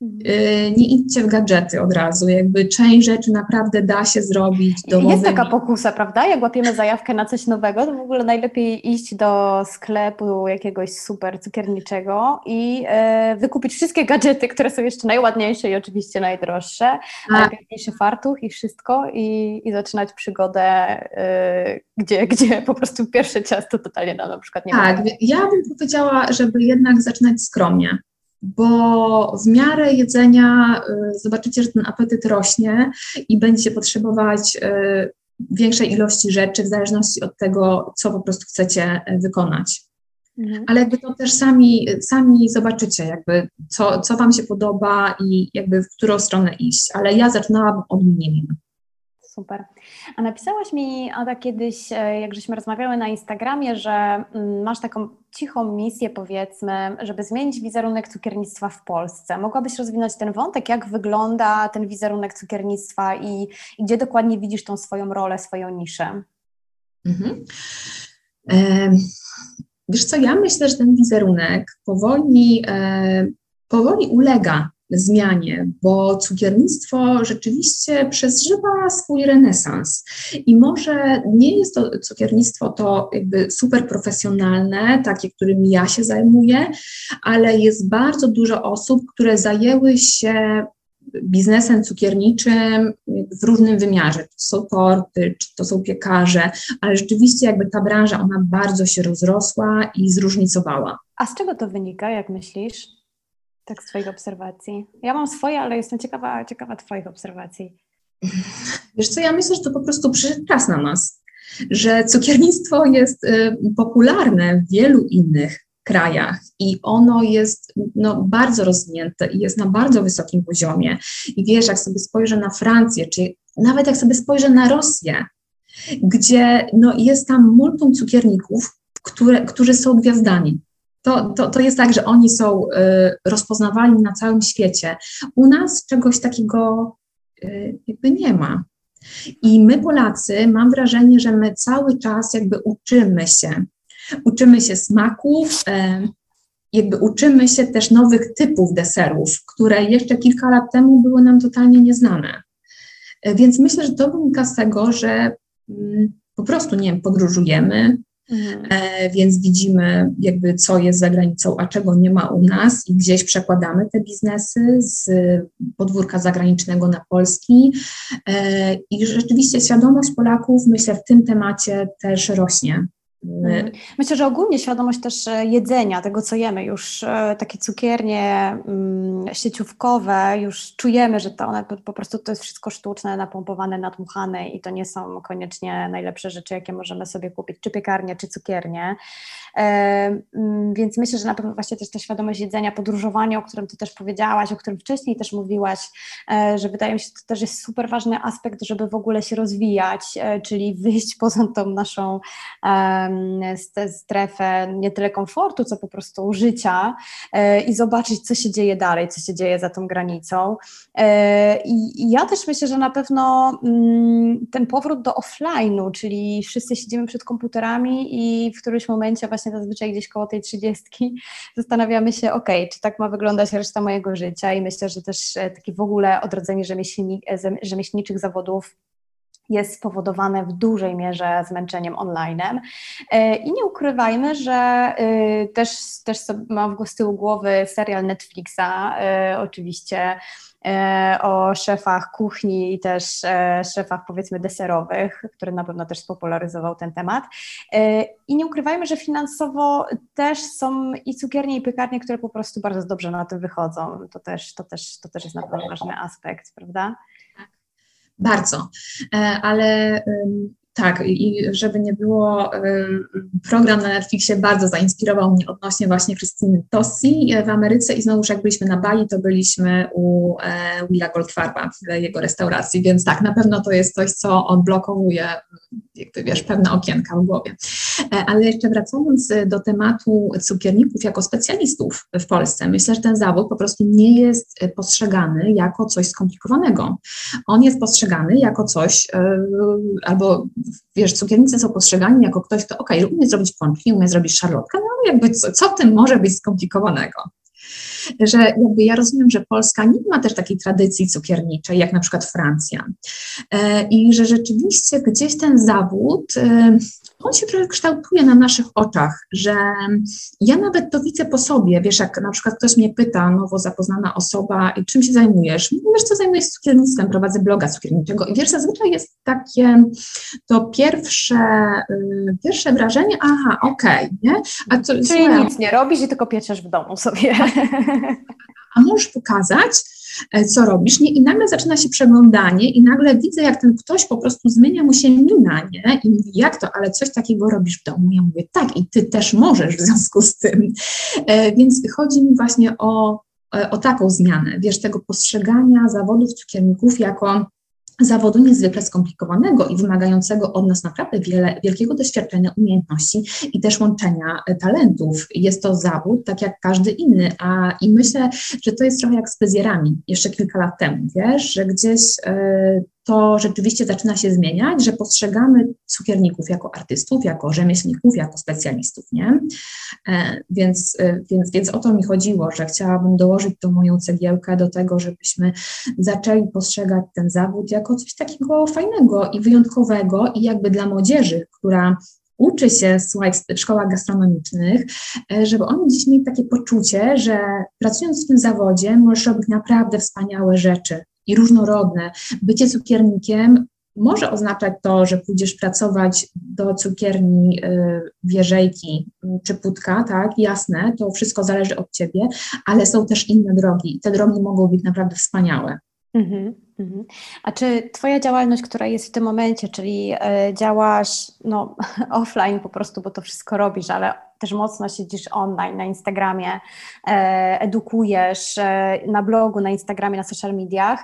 Y, nie idźcie w gadżety od razu, jakby część rzeczy naprawdę da się zrobić domowymi. Jest taka pokusa, prawda? Jak łapiemy zajawkę na coś nowego, to w ogóle najlepiej iść do sklepu jakiegoś super cukierniczego i e, wykupić wszystkie gadżety, które są jeszcze najładniejsze i oczywiście najdroższe, najpiękniejszy fartuch i wszystko i, i zaczynać przygodę, e, gdzie, gdzie po prostu pierwsze ciasto totalnie nam na przykład nie Tak, ja bym powiedziała, żeby jednak zaczynać skromnie bo w miarę jedzenia y, zobaczycie, że ten apetyt rośnie i będziecie potrzebować y, większej ilości rzeczy w zależności od tego, co po prostu chcecie y, wykonać. Mhm. Ale jakby to też sami, sami zobaczycie, jakby co, co Wam się podoba i jakby w którą stronę iść. Ale ja zaczynałam od minimum. Super. A napisałaś mi, Ada, kiedyś, e, jak żeśmy rozmawiały na Instagramie, że mm, masz taką cichą misję, powiedzmy, żeby zmienić wizerunek cukiernictwa w Polsce. Mogłabyś rozwinąć ten wątek, jak wygląda ten wizerunek cukiernictwa i, i gdzie dokładnie widzisz tą swoją rolę, swoją niszę? Mhm. E, wiesz co, ja myślę, że ten wizerunek powoli, e, powoli ulega zmianie, bo cukiernictwo rzeczywiście przeżywa swój renesans i może nie jest to cukiernictwo to jakby super profesjonalne, takie, którym ja się zajmuję, ale jest bardzo dużo osób, które zajęły się biznesem cukierniczym w różnym wymiarze. To są torty, czy to są piekarze, ale rzeczywiście jakby ta branża, ona bardzo się rozrosła i zróżnicowała. A z czego to wynika, jak myślisz? Tak z Twoich obserwacji. Ja mam swoje, ale jestem ciekawa, ciekawa Twoich obserwacji. Wiesz co, ja myślę, że to po prostu przyszedł czas na nas, że cukiernictwo jest y, popularne w wielu innych krajach i ono jest no, bardzo rozwinięte i jest na bardzo wysokim poziomie. I wiesz, jak sobie spojrzę na Francję, czy nawet jak sobie spojrzę na Rosję, gdzie no, jest tam multum cukierników, które, którzy są gwiazdami to, to, to jest tak, że oni są y, rozpoznawani na całym świecie. U nas czegoś takiego y, jakby nie ma. I my, Polacy, mam wrażenie, że my cały czas jakby uczymy się. Uczymy się smaków, y, jakby uczymy się też nowych typów deserów, które jeszcze kilka lat temu były nam totalnie nieznane. Więc myślę, że to wynika z tego, że mm, po prostu, nie wiem, podróżujemy, Mhm. E, więc widzimy jakby co jest za granicą, a czego nie ma u nas i gdzieś przekładamy te biznesy z podwórka zagranicznego na polski e, i rzeczywiście świadomość Polaków myślę w tym temacie też rośnie. Mhm. Myślę, że ogólnie świadomość też e, jedzenia, tego co jemy, już e, takie cukiernie mm, sieciówkowe, już czujemy, że to one po prostu to jest wszystko sztuczne, napompowane, nadmuchane i to nie są koniecznie najlepsze rzeczy, jakie możemy sobie kupić, czy piekarnie, czy cukiernie. Mm, więc myślę, że na pewno właśnie też ta świadomość jedzenia, podróżowanie, o którym Ty też powiedziałaś, o którym wcześniej też mówiłaś, że wydaje mi się, że to też jest super ważny aspekt, żeby w ogóle się rozwijać, czyli wyjść poza tą naszą strefę nie tyle komfortu, co po prostu życia i zobaczyć, co się dzieje dalej, co się dzieje za tą granicą. I ja też myślę, że na pewno mm, ten powrót do offline'u, czyli wszyscy siedzimy przed komputerami i w którymś momencie, właśnie zazwyczaj gdzieś koło tej trzydziestki, zastanawiamy się, ok, czy tak ma wyglądać reszta mojego życia i myślę, że też e, takie w ogóle odrodzenie e, rzemieślniczych zawodów jest spowodowane w dużej mierze zmęczeniem online. E, I nie ukrywajmy, że też, też mam z tyłu głowy serial Netflixa, oczywiście E, o szefach kuchni i też e, szefach powiedzmy deserowych, który na pewno też spopularyzował ten temat. E, I nie ukrywajmy, że finansowo też są i cukiernie i piekarnie, które po prostu bardzo dobrze na tym wychodzą. To też, to też, to też jest na pewno ważny aspekt, prawda? Bardzo, ale tak, i żeby nie było, program na Netflixie bardzo zainspirował mnie odnośnie właśnie Krystyny Tossi w Ameryce i znowuż jak byliśmy na Bali, to byliśmy u e, Willa Goldfarba w jego restauracji, więc tak, na pewno to jest coś, co odblokowuje jakby wiesz, pewne okienka w głowie. E, ale jeszcze wracając do tematu cukierników jako specjalistów w Polsce, myślę, że ten zawód po prostu nie jest postrzegany jako coś skomplikowanego. On jest postrzegany jako coś, e, albo wiesz, cukiernicy są postrzegani jako ktoś, kto ok, umie zrobić pączki, umie zrobić szarlotkę, no jakby co, co w tym może być skomplikowanego? że jakby ja rozumiem, że Polska nie ma też takiej tradycji cukierniczej, jak na przykład Francja. E, I że rzeczywiście gdzieś ten zawód e, on się trochę kształtuje na naszych oczach, że ja nawet to widzę po sobie, wiesz, jak na przykład ktoś mnie pyta, nowo zapoznana osoba, czym się zajmujesz? Wiesz, co zajmuję się cukiernictwem, prowadzę bloga cukierniczego i wiesz, zazwyczaj jest takie to pierwsze, y, pierwsze wrażenie, aha, okej, okay, nie? A co, Czyli słuchaj, nic nie robisz i tylko pieczesz w domu sobie. A możesz pokazać, co robisz, nie? I nagle zaczyna się przeglądanie i nagle widzę, jak ten ktoś po prostu zmienia mu się mina, nie? I mówi, jak to, ale coś takiego robisz w domu? Ja mówię, tak, i ty też możesz w związku z tym. E, więc chodzi mi właśnie o, e, o taką zmianę, wiesz, tego postrzegania zawodów cukierników jako zawodu niezwykle skomplikowanego i wymagającego od nas naprawdę wiele, wielkiego doświadczenia, umiejętności i też łączenia e, talentów. Jest to zawód, tak jak każdy inny, a i myślę, że to jest trochę jak z fryzjerami jeszcze kilka lat temu, wiesz, że gdzieś y, to rzeczywiście zaczyna się zmieniać, że postrzegamy cukierników jako artystów, jako rzemieślników, jako specjalistów, nie? E, więc, e, więc, więc o to mi chodziło, że chciałabym dołożyć tą moją cegiełkę do tego, żebyśmy zaczęli postrzegać ten zawód jako coś takiego fajnego i wyjątkowego i jakby dla młodzieży, która uczy się, słuchaj, w szkołach gastronomicznych, e, żeby oni dziś mieli takie poczucie, że pracując w tym zawodzie możesz robić naprawdę wspaniałe rzeczy, i różnorodne. Bycie cukiernikiem może oznaczać to, że pójdziesz pracować do cukierni y, wieżejki czy putka, tak, jasne, to wszystko zależy od ciebie, ale są też inne drogi i te drogi mogą być naprawdę wspaniałe. Mhm, mhm. A czy Twoja działalność, która jest w tym momencie, czyli e, działasz no, offline po prostu, bo to wszystko robisz, ale też mocno siedzisz online na Instagramie, e, edukujesz e, na blogu, na Instagramie, na social mediach,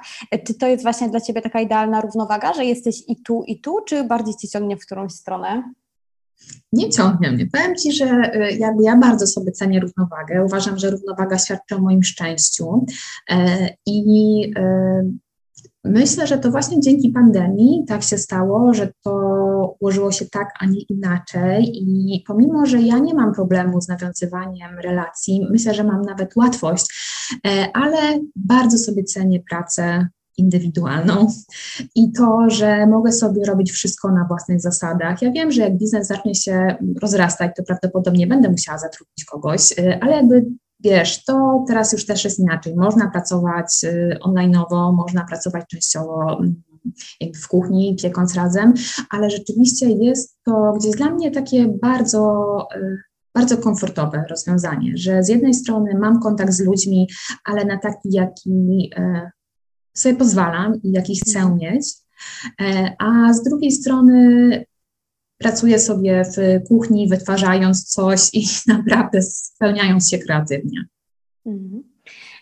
czy to jest właśnie dla Ciebie taka idealna równowaga, że jesteś i tu, i tu, czy bardziej Cię ciągnie w którąś stronę? nie ciągnie mnie. Powiem Ci, że ja bardzo sobie cenię równowagę. Uważam, że równowaga świadczy o moim szczęściu e, i myślę, że to właśnie dzięki pandemii tak się stało, że to ułożyło się tak, a nie inaczej i pomimo, że ja nie mam problemu z nawiązywaniem relacji, myślę, że mam nawet łatwość, e, ale bardzo sobie cenię pracę indywidualną i to, że mogę sobie robić wszystko na własnych zasadach. Ja wiem, że jak biznes zacznie się rozrastać, to prawdopodobnie będę musiała zatrudnić kogoś, y, ale jakby wiesz, to teraz już też jest inaczej. Można pracować y, online'owo, można pracować częściowo w kuchni, piekąc razem, ale rzeczywiście jest to gdzieś dla mnie takie bardzo y, bardzo komfortowe rozwiązanie, że z jednej strony mam kontakt z ludźmi, ale na taki, jaki sobie pozwalam i jaki chcę mhm. mieć, e, a z drugiej strony pracuje sobie w kuchni, wytwarzając coś i naprawdę spełniając się kreatywnie. Mhm.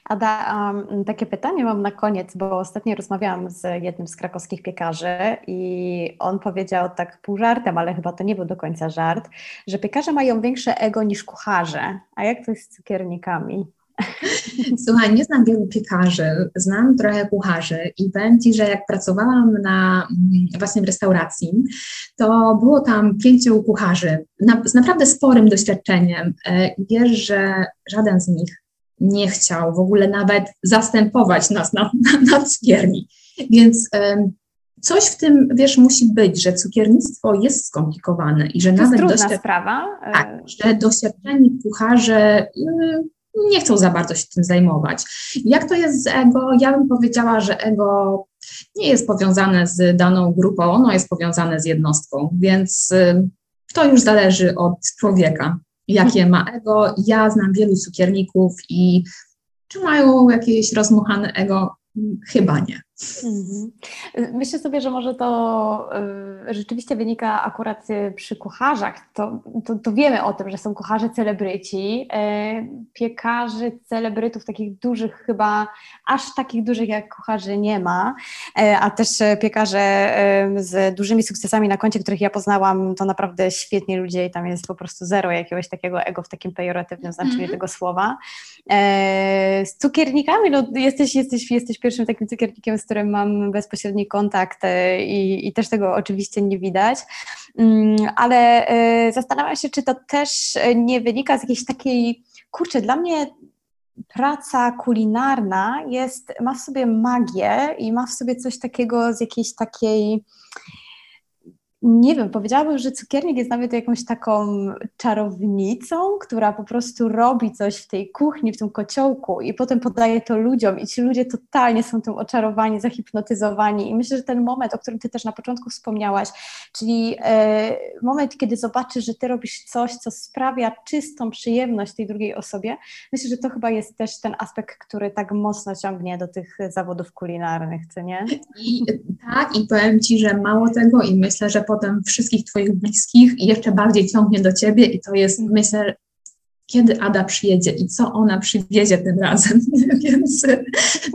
Ada, um, takie pytanie mam na koniec, bo ostatnio rozmawiałam z jednym z krakowskich piekarzy i on powiedział tak pół żartem, ale chyba to nie był do końca żart, że piekarze mają większe ego niż kucharze. A jak to jest z cukiernikami? Słuchaj, nie znam wielu piekarzy, znam trochę kucharzy i powiem Ci, że jak pracowałam na mm, właśnie w restauracji, to było tam pięciu kucharzy na, z naprawdę sporym doświadczeniem. E, wiesz, że żaden z nich nie chciał w ogóle nawet zastępować nas na, na, na cukierni. Więc coś w tym, wiesz, musi być, że cukiernictwo jest skomplikowane i że to nawet jest trudna sprawa. Tak, że doświadczeni kucharze y, nie chcą za bardzo się tym zajmować. Jak to jest z ego? Ja bym powiedziała, że ego nie jest powiązane z daną grupą, ono jest powiązane z jednostką, więc y, to już zależy od człowieka jakie ma ego. Ja znam wielu cukierników i czy mają jakieś rozmuchane ego? Chyba nie. Mhm. Myślę sobie, że może to y, rzeczywiście wynika akurat y, przy kucharzach. To, to, to, wiemy o tym, że są kucharze celebryci, y, piekarzy, celebrytów takich dużych chyba, aż takich dużych jak kucharzy nie ma, a też piekarze z dużymi sukcesami na koncie, których ja poznałam, to naprawdę świetni ludzie i tam jest po prostu zero jakiegoś takiego ego w takim pejoratywnym znaczeniu mm -hmm. tego słowa. Z cukiernikami, no jesteś, jesteś, jesteś pierwszym takim cukiernikiem, z którym mam bezpośredni kontakt e, i, i też tego oczywiście nie widać, mm, ale e, zastanawiam się, czy to też nie wynika z jakiejś takiej, kurczę, dla mnie praca kulinarna jest, ma w sobie magię i ma w sobie coś takiego z jakiejś takiej nie wiem, powiedziałabym, że cukiernik jest nawet jakąś taką czarownicą, która po prostu robi coś w tej kuchni, w tym kociołku i potem podaje to ludziom i ci ludzie totalnie są tym oczarowani, zahipnotyzowani i myślę, że ten moment, o którym ty też na początku wspomniałaś, czyli e, moment, kiedy zobaczysz, że ty robisz coś, co sprawia czystą przyjemność tej drugiej osobie, myślę, że to chyba jest też ten aspekt, który tak mocno ciągnie do tych zawodów kulinarnych, co nie? I, tak, i powiem Ci, że mało tego i myślę, że potem wszystkich Twoich bliskich i jeszcze bardziej ciągnie do Ciebie i to jest, myślę, kiedy Ada przyjedzie i co ona przywiezie tym razem, więc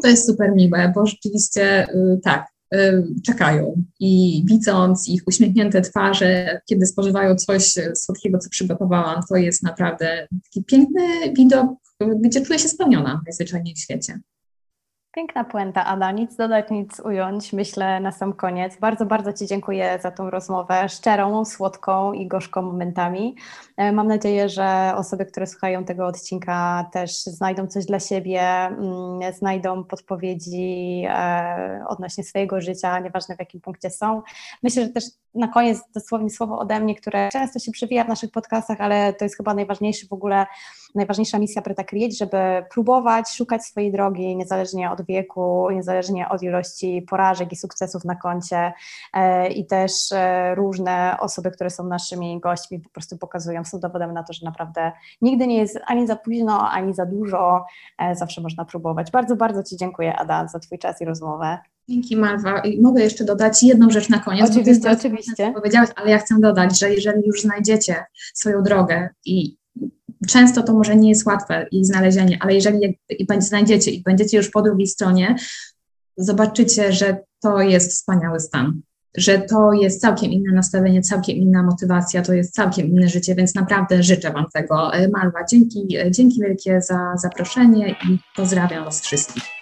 to jest super miłe, bo rzeczywiście y, tak, y, czekają i widząc ich uśmiechnięte twarze, kiedy spożywają coś słodkiego, co przygotowałam, to jest naprawdę taki piękny widok, gdzie czuję się spełniona najzwyczajniej w świecie. Piękna puenta, Ada. Nic dodać, nic ująć. Myślę na sam koniec. Bardzo, bardzo Ci dziękuję za tą rozmowę szczerą, słodką i gorzką momentami. E, mam nadzieję, że osoby, które słuchają tego odcinka, też znajdą coś dla siebie, mm, znajdą podpowiedzi e, odnośnie swojego życia, nieważne w jakim punkcie są. Myślę, że też na koniec dosłownie słowo ode mnie, które często się przewija w naszych podcastach, ale to jest chyba najważniejszy w ogóle, najważniejsza misja Preta Create, żeby próbować szukać swojej drogi, niezależnie od wieku, niezależnie od ilości porażek i sukcesów na koncie e, i też e, różne osoby, które są naszymi gośćmi po prostu pokazują, są dowodem na to, że naprawdę nigdy nie jest ani za późno, ani za dużo, e, zawsze można próbować. Bardzo, bardzo Ci dziękuję Ada za Twój czas i rozmowę. Dzięki Marwa. I mogę jeszcze dodać jedną rzecz na koniec. Oczywiście, oczywiście. Powiedziałaś, ale ja chcę dodać, że jeżeli już znajdziecie swoją drogę i często to może nie jest łatwe i znalezienie, ale jeżeli i znajdziecie i będziecie już po drugiej stronie, zobaczycie, że to jest wspaniały stan, że to jest całkiem inne nastawienie, całkiem inna motywacja, to jest całkiem inne życie, więc naprawdę życzę Wam tego. E, Malwa, dzięki, e, dzięki wielkie za zaproszenie i pozdrawiam Was wszystkich.